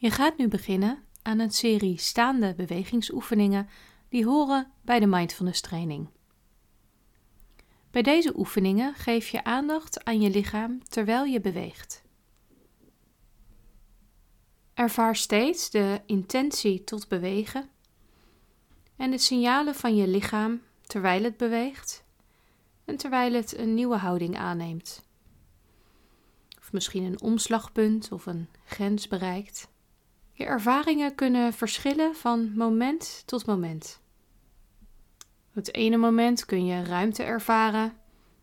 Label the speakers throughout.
Speaker 1: Je gaat nu beginnen aan een serie staande bewegingsoefeningen die horen bij de mindfulness training. Bij deze oefeningen geef je aandacht aan je lichaam terwijl je beweegt. Ervaar steeds de intentie tot bewegen en de signalen van je lichaam terwijl het beweegt en terwijl het een nieuwe houding aanneemt. Of misschien een omslagpunt of een grens bereikt. Je ervaringen kunnen verschillen van moment tot moment. Het ene moment kun je ruimte ervaren,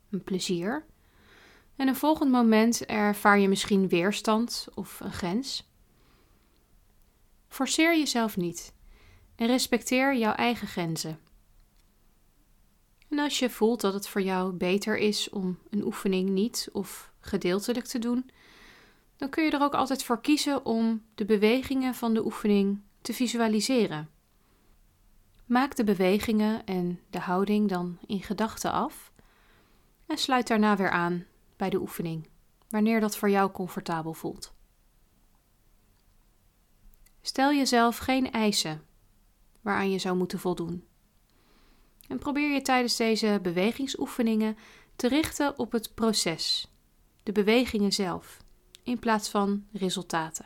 Speaker 1: een plezier. En een volgend moment ervaar je misschien weerstand of een grens. Forceer jezelf niet en respecteer jouw eigen grenzen. En als je voelt dat het voor jou beter is om een oefening niet of gedeeltelijk te doen, dan kun je er ook altijd voor kiezen om de bewegingen van de oefening te visualiseren. Maak de bewegingen en de houding dan in gedachten af en sluit daarna weer aan bij de oefening, wanneer dat voor jou comfortabel voelt. Stel jezelf geen eisen waaraan je zou moeten voldoen. En probeer je tijdens deze bewegingsoefeningen te richten op het proces, de bewegingen zelf in plaats van resultaten.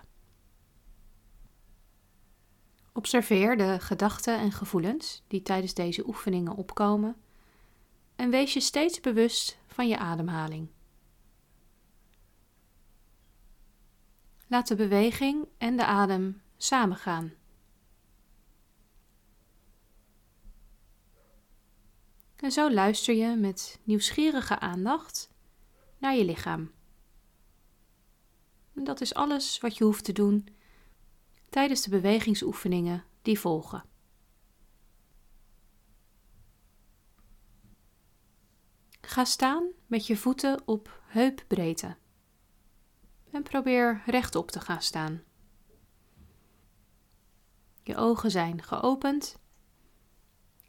Speaker 1: Observeer de gedachten en gevoelens die tijdens deze oefeningen opkomen en wees je steeds bewust van je ademhaling. Laat de beweging en de adem samengaan. En zo luister je met nieuwsgierige aandacht naar je lichaam. En dat is alles wat je hoeft te doen tijdens de bewegingsoefeningen die volgen. Ga staan met je voeten op heupbreedte en probeer rechtop te gaan staan. Je ogen zijn geopend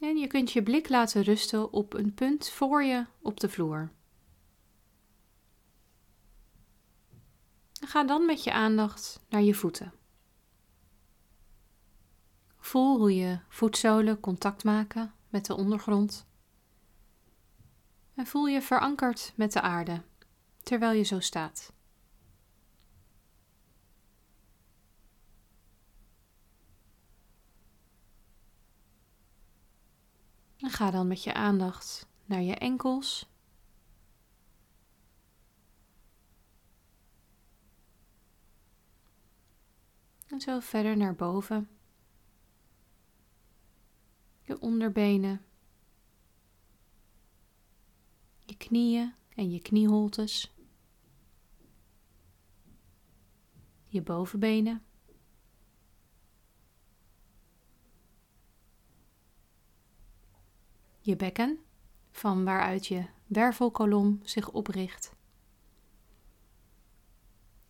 Speaker 1: en je kunt je blik laten rusten op een punt voor je op de vloer. Ga dan met je aandacht naar je voeten. Voel hoe je voetzolen contact maken met de ondergrond. En voel je verankerd met de aarde terwijl je zo staat. Ga dan met je aandacht naar je enkels En zo verder naar boven. Je onderbenen. Je knieën en je knieholtes. Je bovenbenen. Je bekken, van waaruit je wervelkolom zich opricht.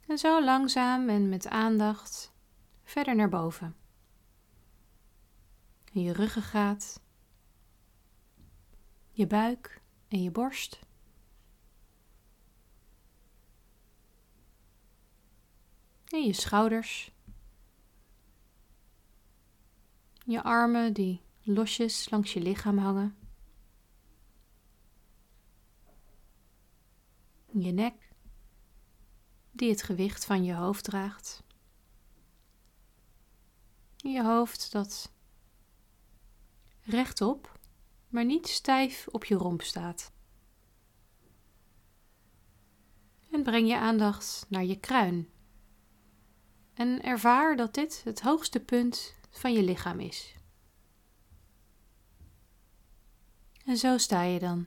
Speaker 1: En zo langzaam en met aandacht verder naar boven. Je ruggengraat, je buik en je borst. En je schouders. Je armen die losjes langs je lichaam hangen. Je nek, die het gewicht van je hoofd draagt. Je hoofd dat rechtop, maar niet stijf op je romp staat. En breng je aandacht naar je kruin. En ervaar dat dit het hoogste punt van je lichaam is. En zo sta je dan.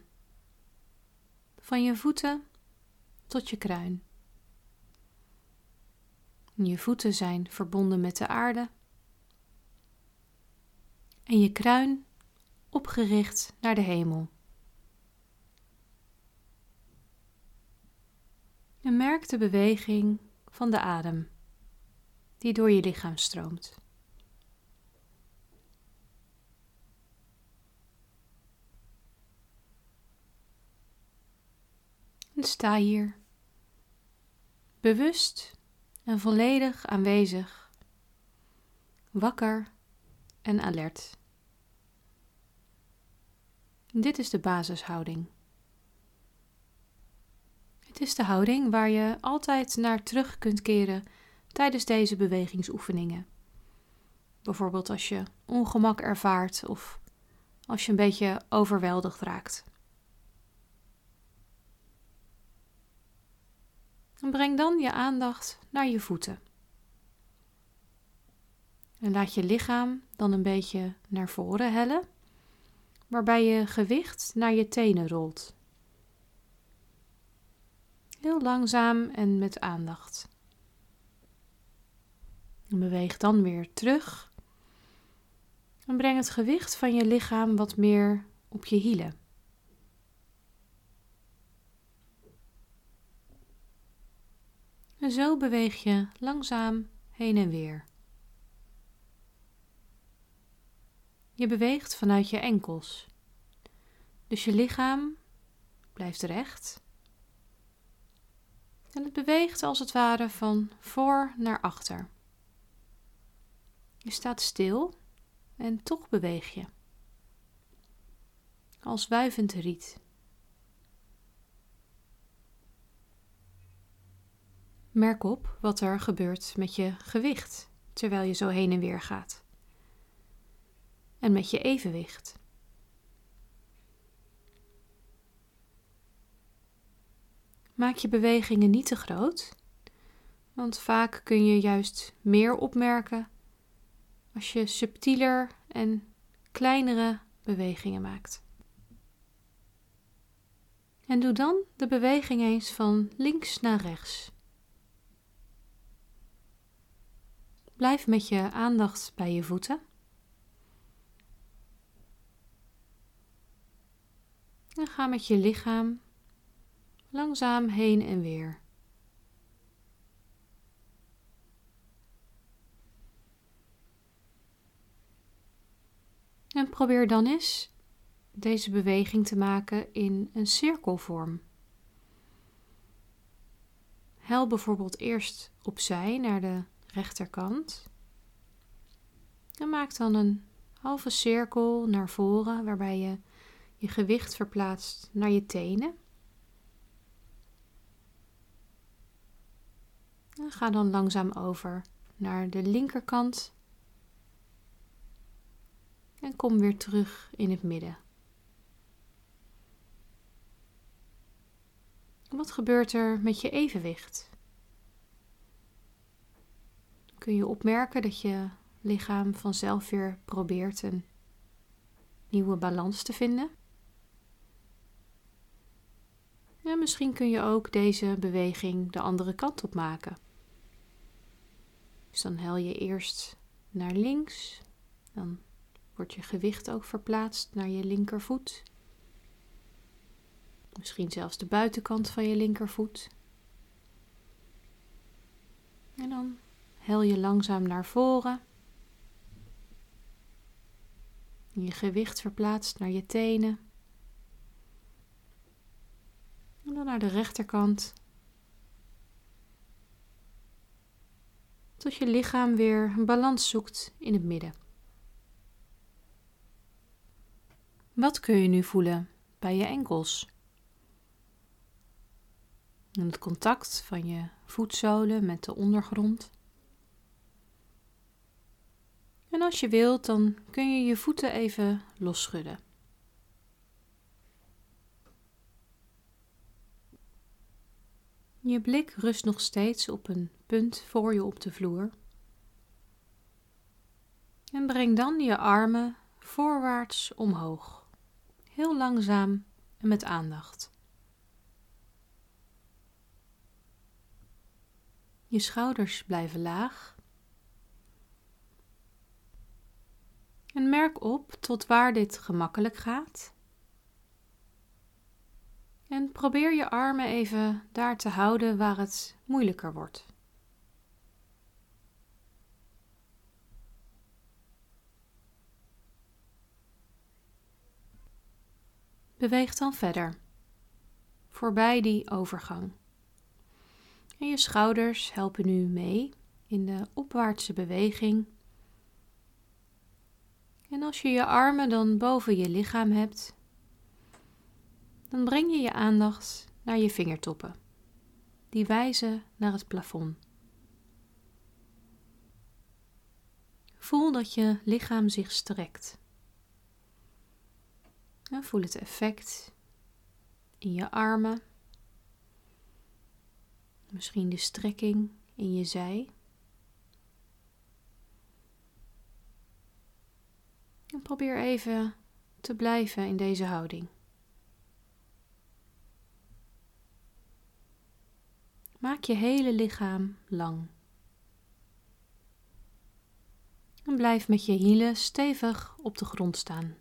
Speaker 1: Van je voeten tot je kruin. Je voeten zijn verbonden met de aarde en je kruin opgericht naar de hemel. En merk de beweging van de adem die door je lichaam stroomt. En sta hier, bewust en volledig aanwezig wakker en alert. Dit is de basishouding. Het is de houding waar je altijd naar terug kunt keren tijdens deze bewegingsoefeningen. Bijvoorbeeld als je ongemak ervaart of als je een beetje overweldigd raakt. En breng dan je aandacht naar je voeten. En laat je lichaam dan een beetje naar voren hellen, waarbij je gewicht naar je tenen rolt. Heel langzaam en met aandacht. En beweeg dan weer terug. En breng het gewicht van je lichaam wat meer op je hielen. En zo beweeg je langzaam heen en weer. Je beweegt vanuit je enkels. Dus je lichaam blijft recht. En het beweegt als het ware van voor naar achter. Je staat stil en toch beweeg je. Als wuivend riet. Merk op wat er gebeurt met je gewicht terwijl je zo heen en weer gaat. En met je evenwicht. Maak je bewegingen niet te groot, want vaak kun je juist meer opmerken als je subtieler en kleinere bewegingen maakt. En doe dan de beweging eens van links naar rechts. Blijf met je aandacht bij je voeten. En ga met je lichaam langzaam heen en weer. En probeer dan eens deze beweging te maken in een cirkelvorm. Hel bijvoorbeeld eerst opzij naar de rechterkant. En maak dan een halve cirkel naar voren, waarbij je je gewicht verplaatst naar je tenen. En ga dan langzaam over naar de linkerkant. En kom weer terug in het midden. Wat gebeurt er met je evenwicht? kun je opmerken dat je lichaam vanzelf weer probeert een nieuwe balans te vinden. En misschien kun je ook deze beweging de andere kant op maken. Dus dan hel je eerst naar links, dan wordt je gewicht ook verplaatst naar je linkervoet. Misschien zelfs de buitenkant van je linkervoet. En dan Hel je langzaam naar voren. Je gewicht verplaatst naar je tenen. Dan naar de rechterkant. Tot je lichaam weer een balans zoekt in het midden. Wat kun je nu voelen bij je enkels? En het contact van je voetzolen met de ondergrond. En als je wilt, dan kun je je voeten even losschudden. Je blik rust nog steeds op een punt voor je op de vloer. En breng dan je armen voorwaarts omhoog, heel langzaam en met aandacht. Je schouders blijven laag En merk op tot waar dit gemakkelijk gaat. En probeer je armen even daar te houden waar het moeilijker wordt. Beweeg dan verder, voorbij die overgang. En je schouders helpen nu mee in de opwaartse beweging En als je je armen dan boven je lichaam hebt, dan breng je je aandacht naar je vingertoppen. Die wijzen naar het plafond. Voel dat je lichaam zich strekt. En voel het effect in je armen. Misschien de strekking in je zij. En probeer even te blijven in deze houding. Maak je hele lichaam lang. En blijf met je hielen stevig op de grond staan.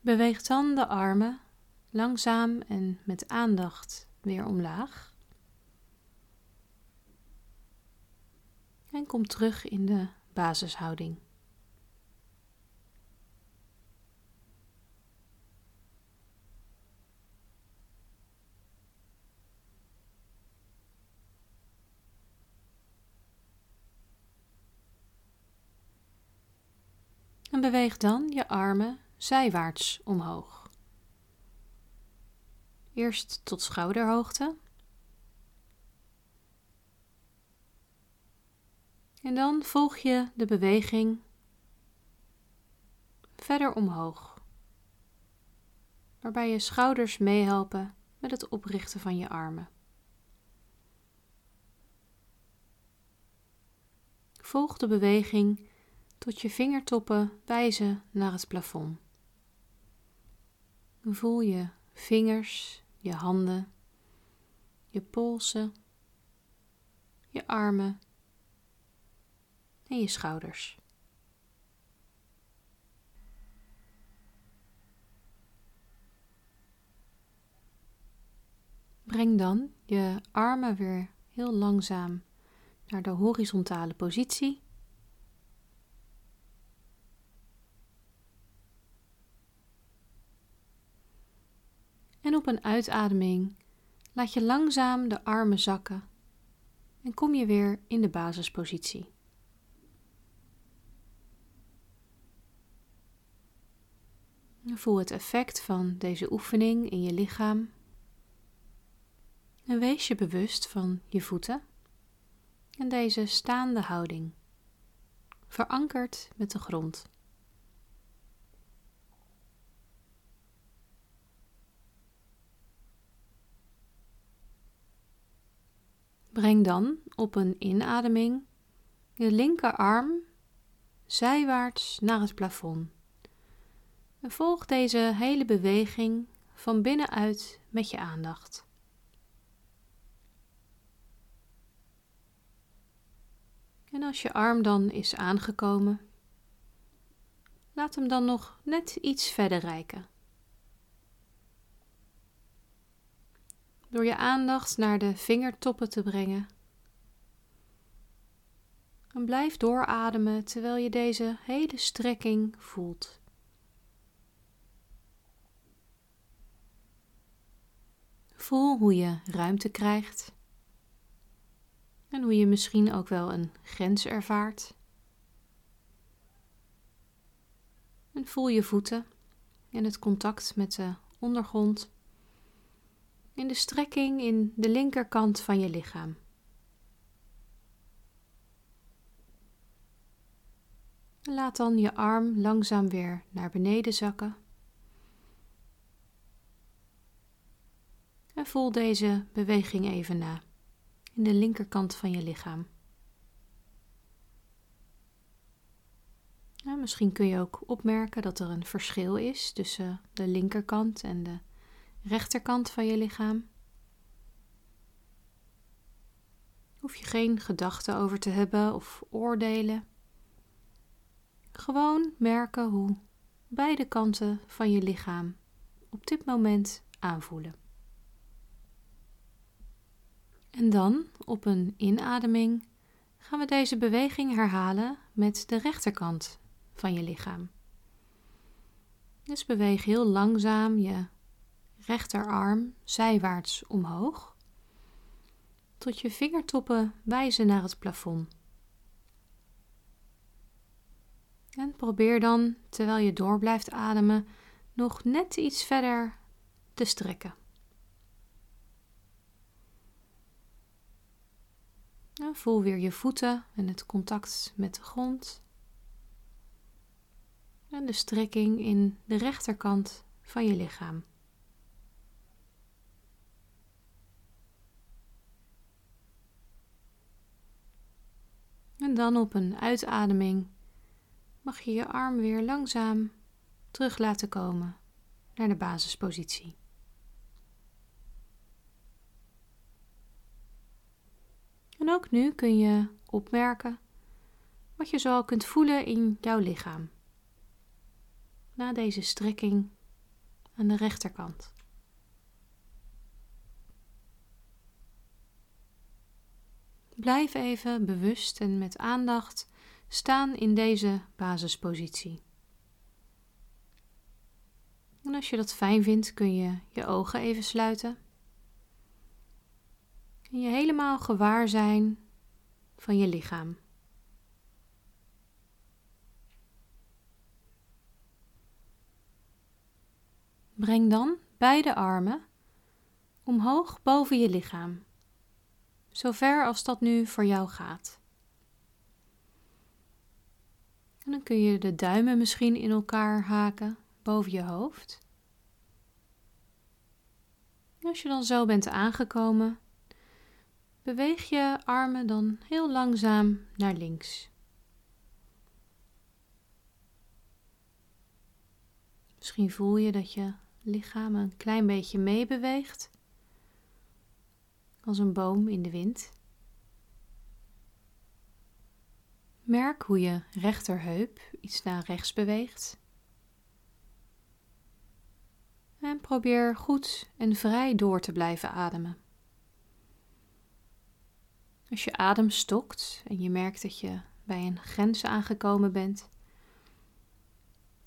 Speaker 1: Beweeg dan de armen langzaam en met aandacht weer omlaag. En kom terug in de basishouding. En beweeg dan je armen zijwaarts omhoog. Eerst tot schouderhoogte. En dan volg je de beweging verder omhoog, waarbij je schouders meehelpen met het oprichten van je armen. Volg de beweging tot je vingertoppen wijzen naar het plafond. Voel je vingers, je handen, je polsen, je armen en je schouders. Breng dan je armen weer heel langzaam naar de horizontale positie En op een uitademing laat je langzaam de armen zakken en kom je weer in de basispositie. Voel het effect van deze oefening in je lichaam. En wees je bewust van je voeten en deze staande houding, verankerd met de grond. Breng dan op een inademing je linkerarm zijwaarts naar het plafond. En volg deze hele beweging van binnenuit met je aandacht. En als je arm dan is aangekomen, laat hem dan nog net iets verder reiken. Door je aandacht naar de vingertoppen te brengen. En blijf doorademen terwijl je deze hele strekking voelt. Voel hoe je ruimte krijgt en hoe je misschien ook wel een grens ervaart. En voel je voeten en het contact met de ondergrond in de strekking in de linkerkant van je lichaam. Laat dan je arm langzaam weer naar beneden zakken. En voel deze beweging even na in de linkerkant van je lichaam. Misschien kun je ook opmerken dat er een verschil is tussen de linkerkant en de rechterkant van je lichaam. Hoef je geen gedachten over te hebben of oordelen. Gewoon merken hoe beide kanten van je lichaam op dit moment aanvoelen. En dan op een inademing gaan we deze beweging herhalen met de rechterkant van je lichaam. Dus beweeg heel langzaam je rechterarm zijwaarts omhoog. tot je vingertoppen wijzen naar het plafond. En probeer dan, terwijl je door blijft ademen, nog net iets verder te strekken. En voel weer je voeten en het contact met de grond. En de strekking in de rechterkant van je lichaam. En dan op een uitademing mag je je arm weer langzaam terug laten komen naar de basispositie. En ook nu kun je opmerken wat je zo kunt voelen in jouw lichaam. Na deze strekking aan de rechterkant. Blijf even bewust en met aandacht staan in deze basispositie. En als je dat fijn vindt, kun je je ogen even sluiten. En je helemaal gewaar zijn van je lichaam. Breng dan beide armen omhoog boven je lichaam, zover als dat nu voor jou gaat. En dan kun je de duimen misschien in elkaar haken boven je hoofd. als je dan zo bent aangekomen, beweeg je armen dan heel langzaam naar links. Misschien voel je dat je lichaam een klein beetje meebeweegt, als een boom in de wind. Merk hoe je rechterheup iets naar rechts beweegt. En probeer goed en vrij door te blijven ademen. Als je adem stokt en je merkt dat je bij een grens aangekomen bent,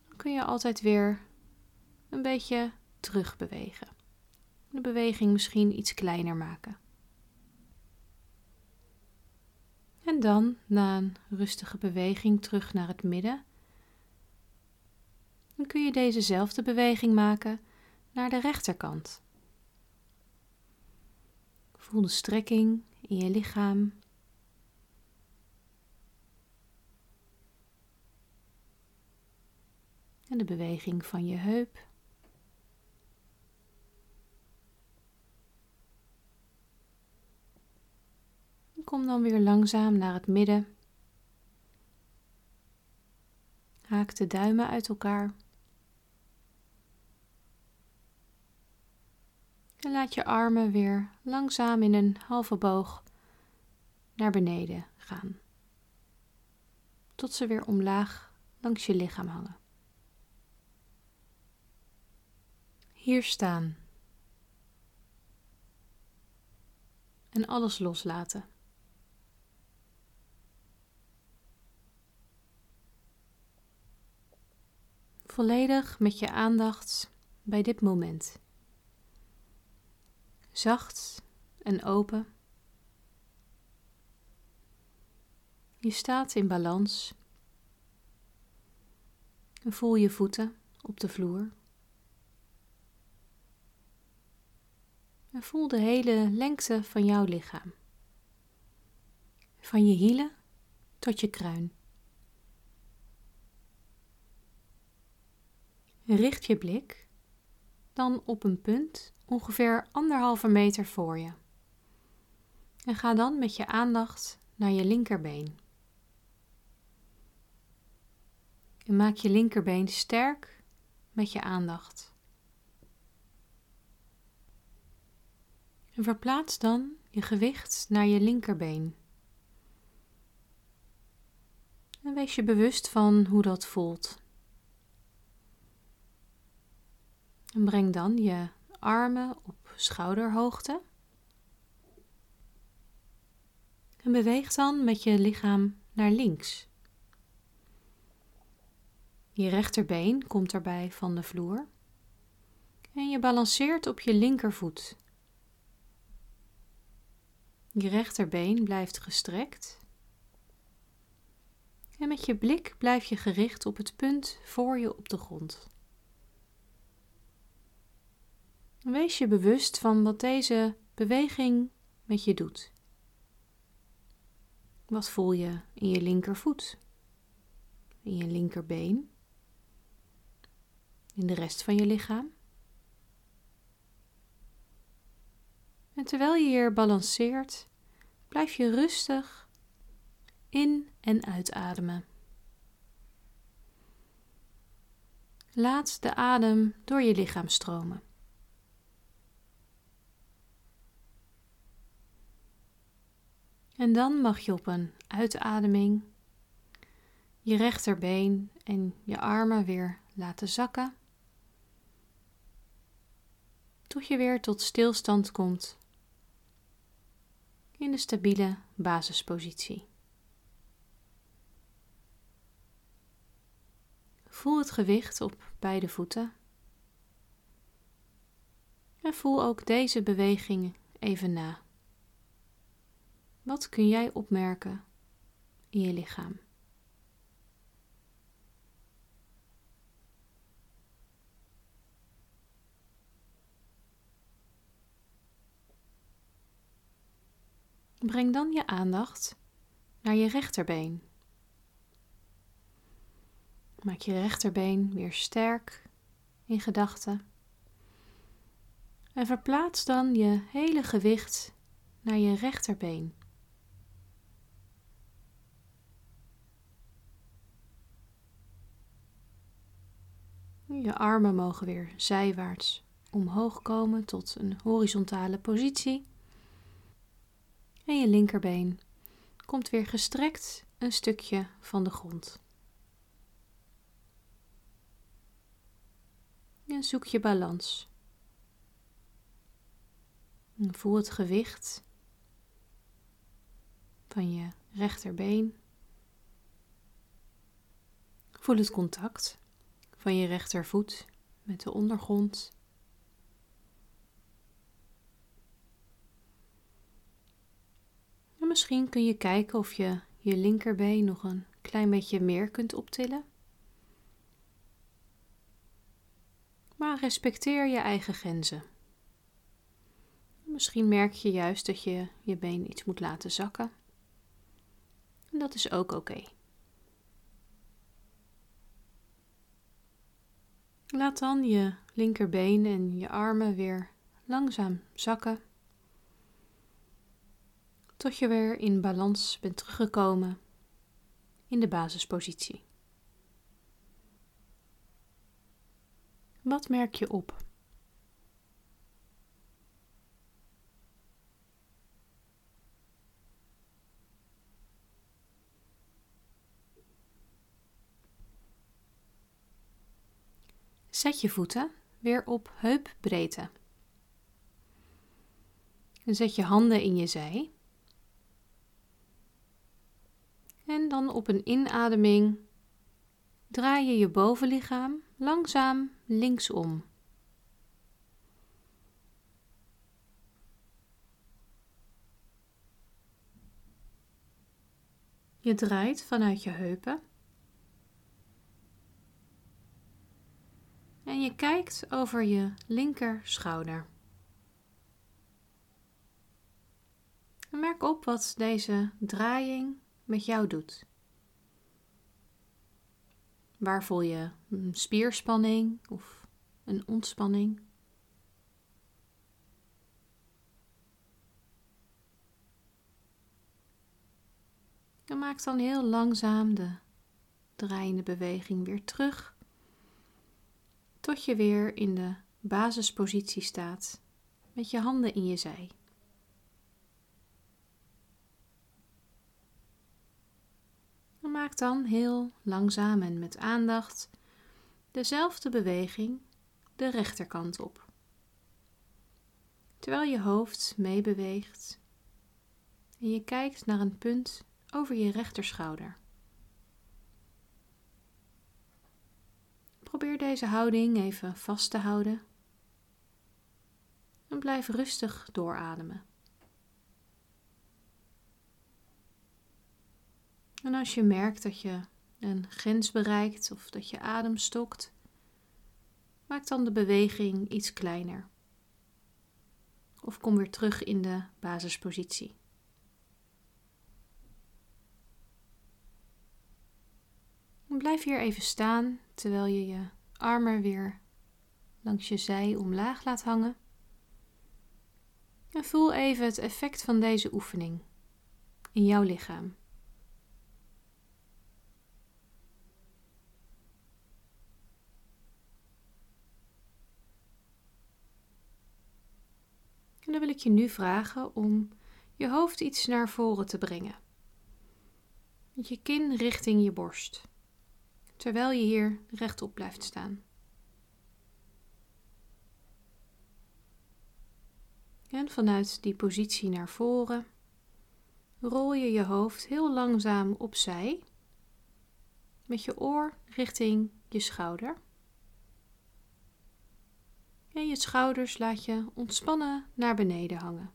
Speaker 1: dan kun je altijd weer een beetje terugbewegen. De beweging misschien iets kleiner maken. En dan, na een rustige beweging terug naar het midden, dan kun je dezezelfde beweging maken naar de rechterkant. Voel de strekking in je lichaam. En de beweging van je heup. Kom dan weer langzaam naar het midden. Haak de duimen uit elkaar. En laat je armen weer langzaam in een halve boog naar beneden gaan. Tot ze weer omlaag langs je lichaam hangen. Hier staan. En alles loslaten. Volledig met je aandacht bij dit moment. Zacht en open. Je staat in balans. En voel je voeten op de vloer. En voel de hele lengte van jouw lichaam. Van je hielen tot je kruin. Richt je blik dan op een punt ongeveer anderhalve meter voor je. En ga dan met je aandacht naar je linkerbeen. En maak je linkerbeen sterk met je aandacht. En verplaats dan je gewicht naar je linkerbeen. En wees je bewust van hoe dat voelt. En breng dan je armen op schouderhoogte. En beweeg dan met je lichaam naar links. Je rechterbeen komt erbij van de vloer. En je balanceert op je linkervoet. Je rechterbeen blijft gestrekt. En met je blik blijf je gericht op het punt voor je op de grond. Wees je bewust van wat deze beweging met je doet. Wat voel je in je linkervoet, in je linkerbeen, in de rest van je lichaam? En terwijl je hier balanceert, blijf je rustig in- en uitademen. Laat de adem door je lichaam stromen. En dan mag je op een uitademing je rechterbeen en je armen weer laten zakken. Tot je weer tot stilstand komt in de stabiele basispositie. Voel het gewicht op beide voeten. En voel ook deze beweging even na. Wat kun jij opmerken in je lichaam? Breng dan je aandacht naar je rechterbeen. Maak je rechterbeen weer sterk in gedachten. En verplaats dan je hele gewicht naar je rechterbeen. Je armen mogen weer zijwaarts omhoog komen tot een horizontale positie. En je linkerbeen komt weer gestrekt een stukje van de grond. En zoek je balans. Voel het gewicht van je rechterbeen. Voel het contact van je rechtervoet met de ondergrond. En misschien kun je kijken of je je linkerbeen nog een klein beetje meer kunt optillen. Maar respecteer je eigen grenzen. Misschien merk je juist dat je je been iets moet laten zakken. En dat is ook oké. Laat dan je linkerbeen en je armen weer langzaam zakken. Tot je weer in balans bent teruggekomen in de basispositie. Wat merk je op? Zet je voeten weer op heupbreedte. En zet je handen in je zij. En dan op een inademing draai je je bovenlichaam langzaam linksom. Je draait vanuit je heupen en je kijkt over je linker schouder. merk op wat deze draaiing met jou doet. Waar voel je een spierspanning of een ontspanning? En maak dan heel langzaam de draaiende beweging weer terug, tot je weer in de basispositie staat met je handen in je zij. maak dan heel langzaam en met aandacht dezelfde beweging de rechterkant op. Terwijl je hoofd meebeweegt en je kijkt naar een punt over je rechterschouder. Probeer deze houding even vast te houden en blijf rustig doorademen. En als je merkt dat je een grens bereikt of dat je adem stokt, maak dan de beweging iets kleiner. Of kom weer terug in de basispositie. Blijf hier even staan terwijl je je armen weer langs je zij omlaag laat hangen. En voel even het effect van deze oefening in jouw lichaam. En dan wil ik je nu vragen om je hoofd iets naar voren te brengen. Met je kin richting je borst, terwijl je hier rechtop blijft staan. En vanuit die positie naar voren rol je je hoofd heel langzaam opzij, met je oor richting je schouder. En je schouders laat je ontspannen naar beneden hangen.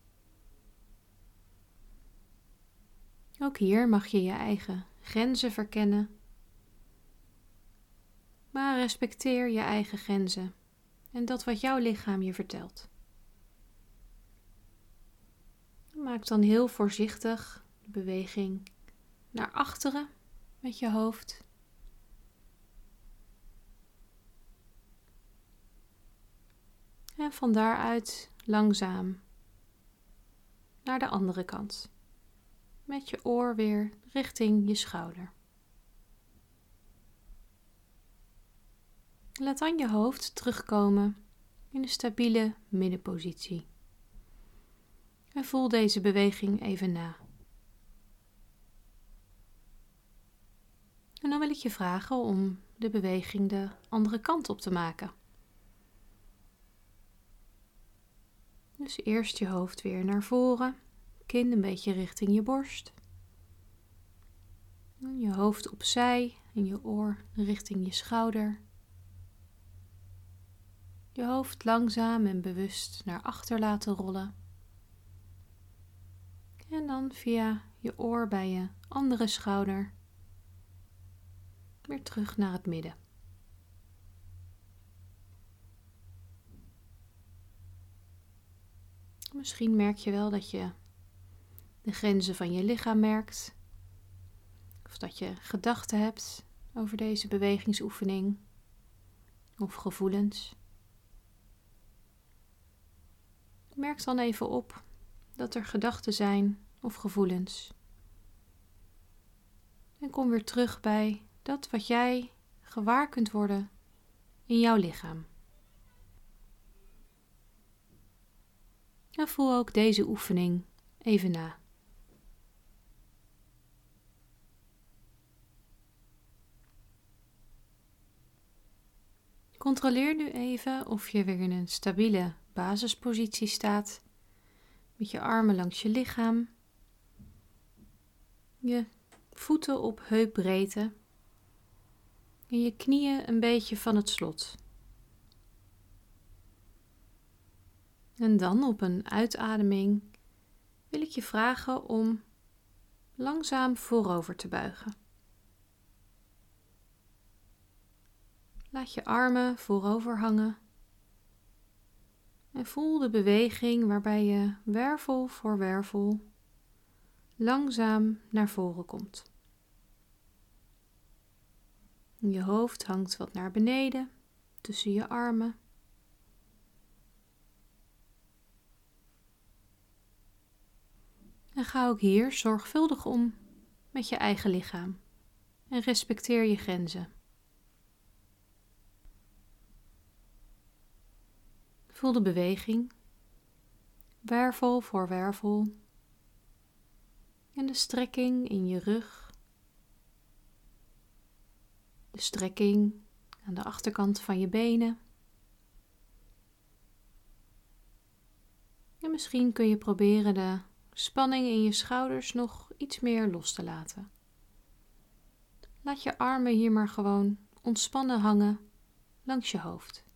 Speaker 1: Ook hier mag je je eigen grenzen verkennen, maar respecteer je eigen grenzen en dat wat jouw lichaam je vertelt. Maak dan heel voorzichtig de beweging naar achteren met je hoofd. En van daaruit langzaam naar de andere kant. Met je oor weer richting je schouder. Laat dan je hoofd terugkomen in een stabiele middenpositie. En voel deze beweging even na. En dan wil ik je vragen om de beweging de andere kant op te maken. Dus eerst je hoofd weer naar voren, kin een beetje richting je borst. Je hoofd opzij en je oor richting je schouder. Je hoofd langzaam en bewust naar achter laten rollen. En dan via je oor bij je andere schouder weer terug naar het midden. Misschien merk je wel dat je de grenzen van je lichaam merkt. Of dat je gedachten hebt over deze bewegingsoefening. Of gevoelens. Merk dan even op dat er gedachten zijn of gevoelens. En kom weer terug bij dat wat jij gewaar kunt worden in jouw lichaam. En voel ook deze oefening even na. Controleer nu even of je weer in een stabiele basispositie staat, met je armen langs je lichaam, je voeten op heupbreedte en je knieën een beetje van het slot. En dan op een uitademing wil ik je vragen om langzaam voorover te buigen. Laat je armen voorover hangen en voel de beweging waarbij je wervel voor wervel langzaam naar voren komt. Je hoofd hangt wat naar beneden tussen je armen. En ga ook hier zorgvuldig om met je eigen lichaam en respecteer je grenzen. Voel de beweging, wervel voor wervel, en de strekking in je rug, de strekking aan de achterkant van je benen. En misschien kun je proberen de spanning in je schouders nog iets meer los te laten. Laat je armen hier maar gewoon ontspannen hangen langs je hoofd.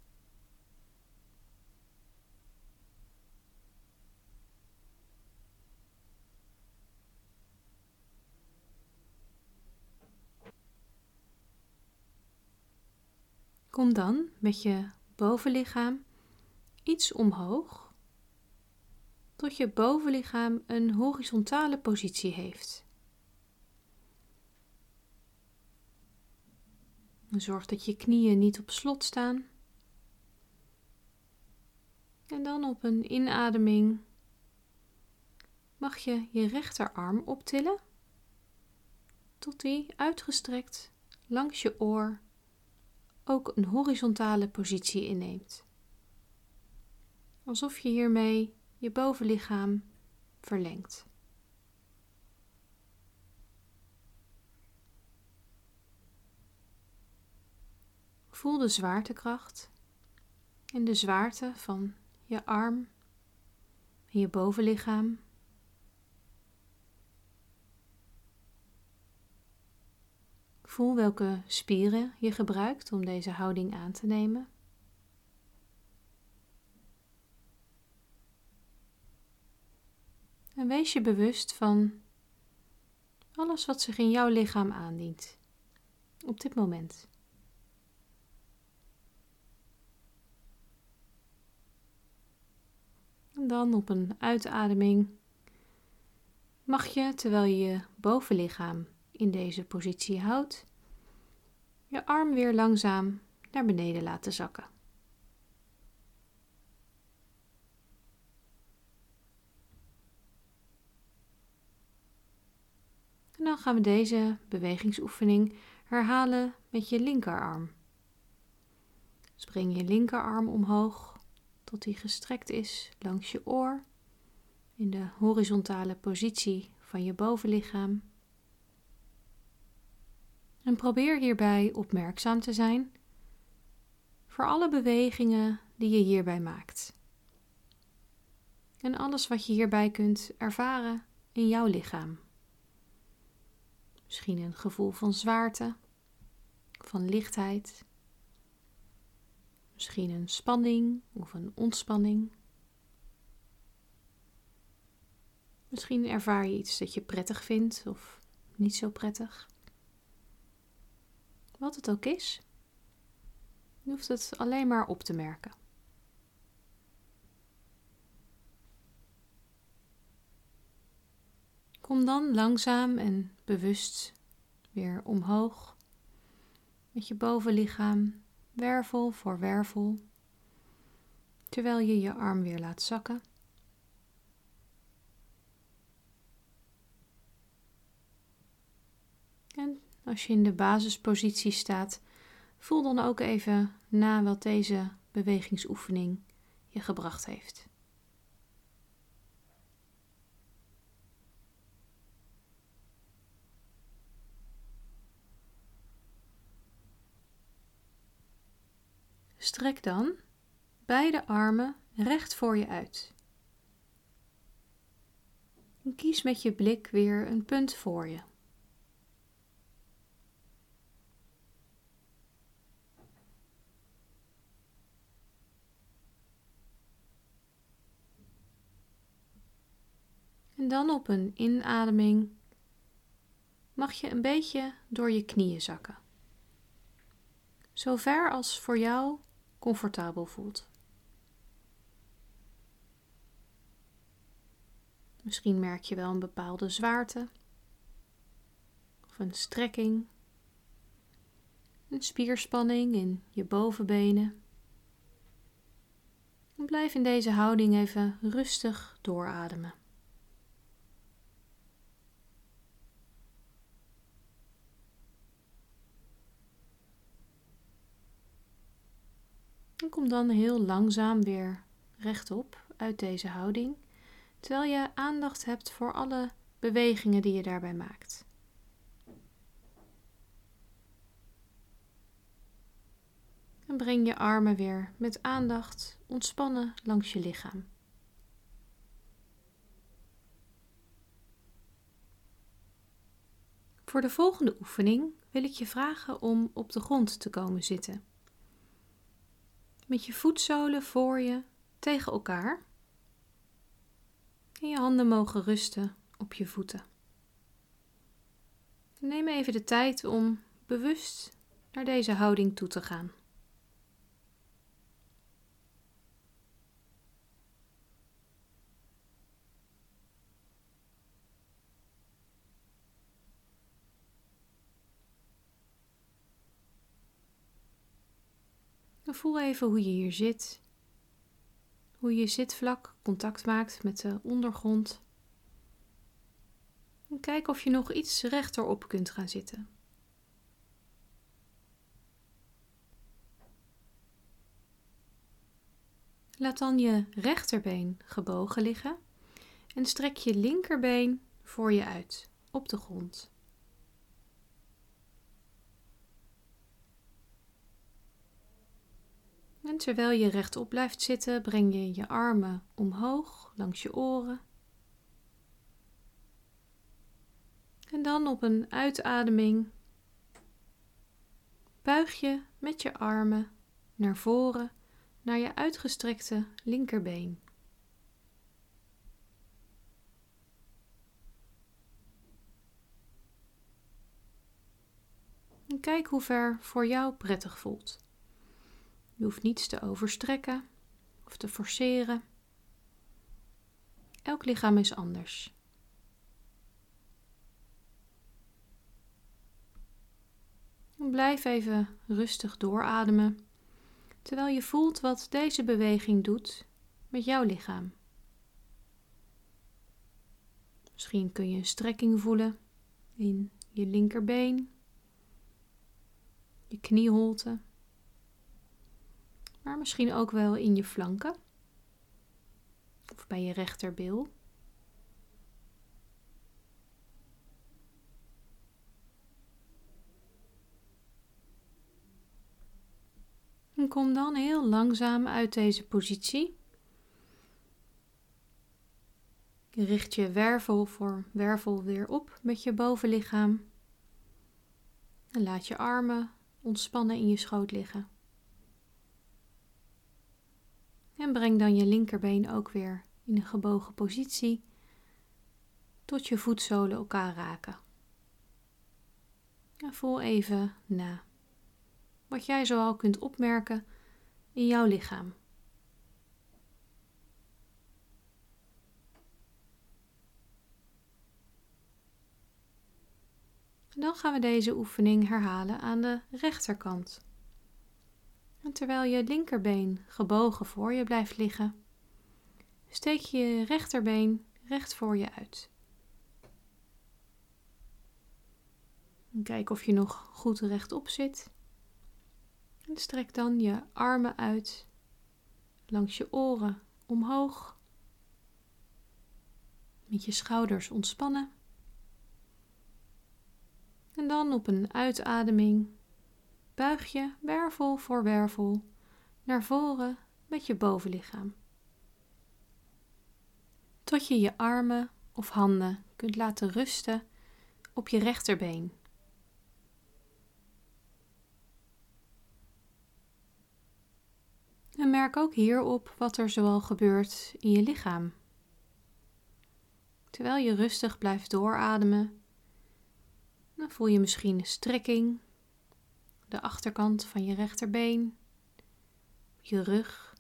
Speaker 1: Kom dan met je bovenlichaam iets omhoog, tot je bovenlichaam een horizontale positie heeft. Zorg dat je knieën niet op slot staan. En dan op een inademing mag je je rechterarm optillen tot die uitgestrekt langs je oor ook een horizontale positie inneemt. Alsof je hiermee je bovenlichaam verlengt. Voel de zwaartekracht en de zwaarte van je arm en je bovenlichaam. Voel welke spieren je gebruikt om deze houding aan te nemen. En wees je bewust van alles wat zich in jouw lichaam aandient op dit moment. En dan op een uitademing mag je, terwijl je je bovenlichaam in deze positie houdt, je arm weer langzaam naar beneden laten zakken. En dan gaan we deze bewegingsoefening herhalen met je linkerarm. Spring je linkerarm omhoog tot die gestrekt is langs je oor in de horizontale positie van je bovenlichaam. En probeer hierbij opmerkzaam te zijn voor alle bewegingen die je hierbij maakt. En alles wat je hierbij kunt ervaren in jouw lichaam. Misschien een gevoel van zwaarte, van lichtheid. Misschien een spanning of een ontspanning. Misschien ervaar je iets dat je prettig vindt of niet zo prettig. Wat het ook is, je hoeft het alleen maar op te merken. Kom dan langzaam en bewust weer omhoog met je bovenlichaam, wervel voor wervel, terwijl je je arm weer laat zakken. En als je in de basispositie staat, voel dan ook even na wat deze bewegingsoefening je gebracht heeft. Strek dan beide armen recht voor je uit. Kies met je blik weer een punt voor je. En dan op een inademing mag je een beetje door je knieën zakken. Zo ver als voor jou comfortabel voelt. Misschien merk je wel een bepaalde zwaarte of een strekking, een spierspanning in je bovenbenen. En blijf in deze houding even rustig doorademen. En kom dan heel langzaam weer rechtop uit deze houding, terwijl je aandacht hebt voor alle bewegingen die je daarbij maakt. En breng je armen weer met aandacht ontspannen langs je lichaam. Voor de volgende oefening wil ik je vragen om op de grond te komen zitten met je voetzolen voor je tegen elkaar. En je handen mogen rusten op je voeten. Neem even de tijd om bewust naar deze houding toe te gaan. Voel even hoe je hier zit. Hoe je zitvlak contact maakt met de ondergrond. En kijk of je nog iets rechterop kunt gaan zitten. Laat dan je rechterbeen gebogen liggen en strek je linkerbeen voor je uit op de grond. Terwijl je rechtop blijft zitten, breng je je armen omhoog langs je oren. En dan op een uitademing buig je met je armen naar voren naar je uitgestrekte linkerbeen. En kijk hoe ver voor jou prettig voelt. Je hoeft niets te overstrekken of te forceren. Elk lichaam is anders. Blijf even rustig doorademen terwijl je voelt wat deze beweging doet met jouw lichaam. Misschien kun je een strekking voelen in je linkerbeen, je knieholte, maar misschien ook wel in je flanken of bij je rechterbil. En kom dan heel langzaam uit deze positie. Richt je wervel voor wervel weer op met je bovenlichaam. En laat je armen ontspannen in je schoot liggen. En breng dan je linkerbeen ook weer in een gebogen positie tot je voetzolen elkaar raken. En voel even na wat jij zoal kunt opmerken in jouw lichaam. dan gaan we deze oefening herhalen aan de rechterkant. En terwijl je linkerbeen gebogen voor je blijft liggen, steek je rechterbeen recht voor je uit. Kijk of je nog goed rechtop zit. En strek dan je armen uit langs je oren omhoog. Met je schouders ontspannen. En dan op een uitademing buig je wervel voor wervel naar voren met je bovenlichaam. Tot je je armen of handen kunt laten rusten op je rechterbeen. En merk ook hierop wat er zoal gebeurt in je lichaam. Terwijl je rustig blijft doorademen, dan voel je misschien een strekking, de achterkant van je rechterbeen, je rug,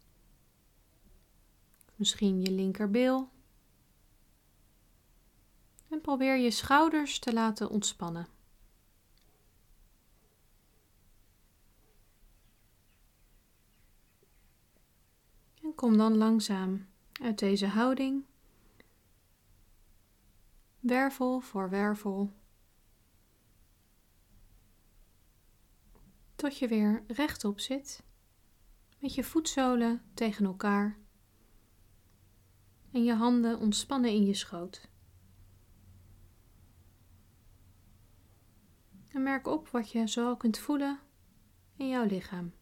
Speaker 1: misschien je linkerbil. En probeer je schouders te laten ontspannen. kom dan langzaam uit deze houding, wervel voor wervel, tot je weer rechtop zit, met je voetzolen tegen elkaar en je handen ontspannen in je schoot. En merk op wat je zo kunt voelen in jouw lichaam.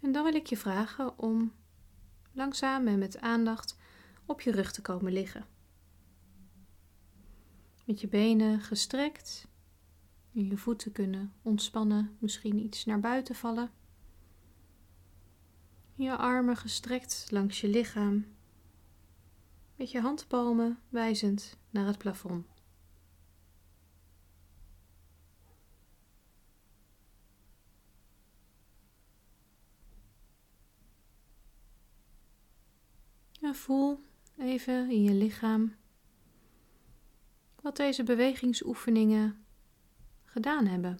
Speaker 1: En dan wil ik je vragen om langzaam en met aandacht op je rug te komen liggen. Met je benen gestrekt en je voeten kunnen ontspannen, misschien iets naar buiten vallen. Je armen gestrekt langs je lichaam, met je handpalmen wijzend naar het plafond. Voel even in je lichaam wat deze bewegingsoefeningen gedaan hebben.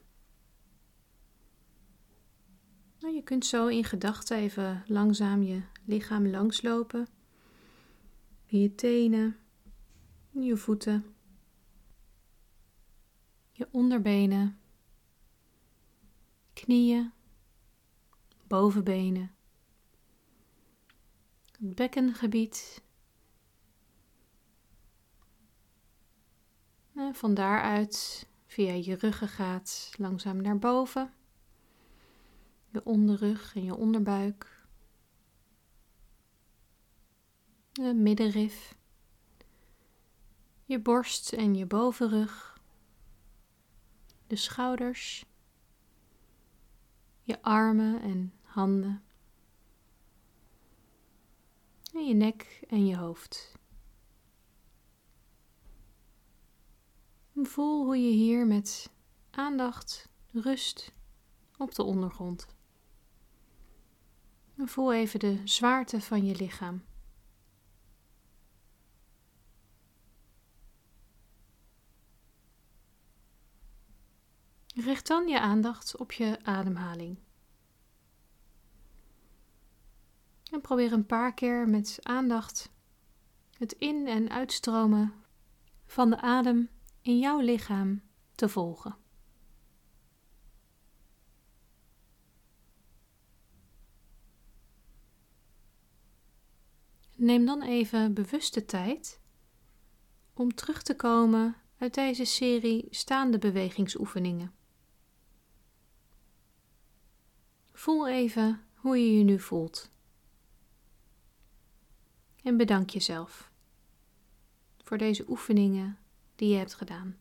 Speaker 1: Nou, je kunt zo in gedachten even langzaam je lichaam langslopen. Je tenen, je voeten, je onderbenen, knieën, bovenbenen, het bekkengebied. En van daaruit via je ruggengraat langzaam naar boven. Je onderrug en je onderbuik, de middenrif, je borst en je bovenrug, de schouders, je armen en handen, en je nek en je hoofd. voel hoe je hier met aandacht rust op de ondergrond. Voel even de zwaarte van je lichaam. Richt dan je aandacht op je ademhaling. En probeer een paar keer met aandacht het in- en uitstromen van de adem in jouw lichaam te volgen. Neem dan even bewuste tijd om terug te komen uit deze serie staande bewegingsoefeningen. Voel even hoe je je nu voelt. En bedank jezelf voor deze oefeningen die je hebt gedaan.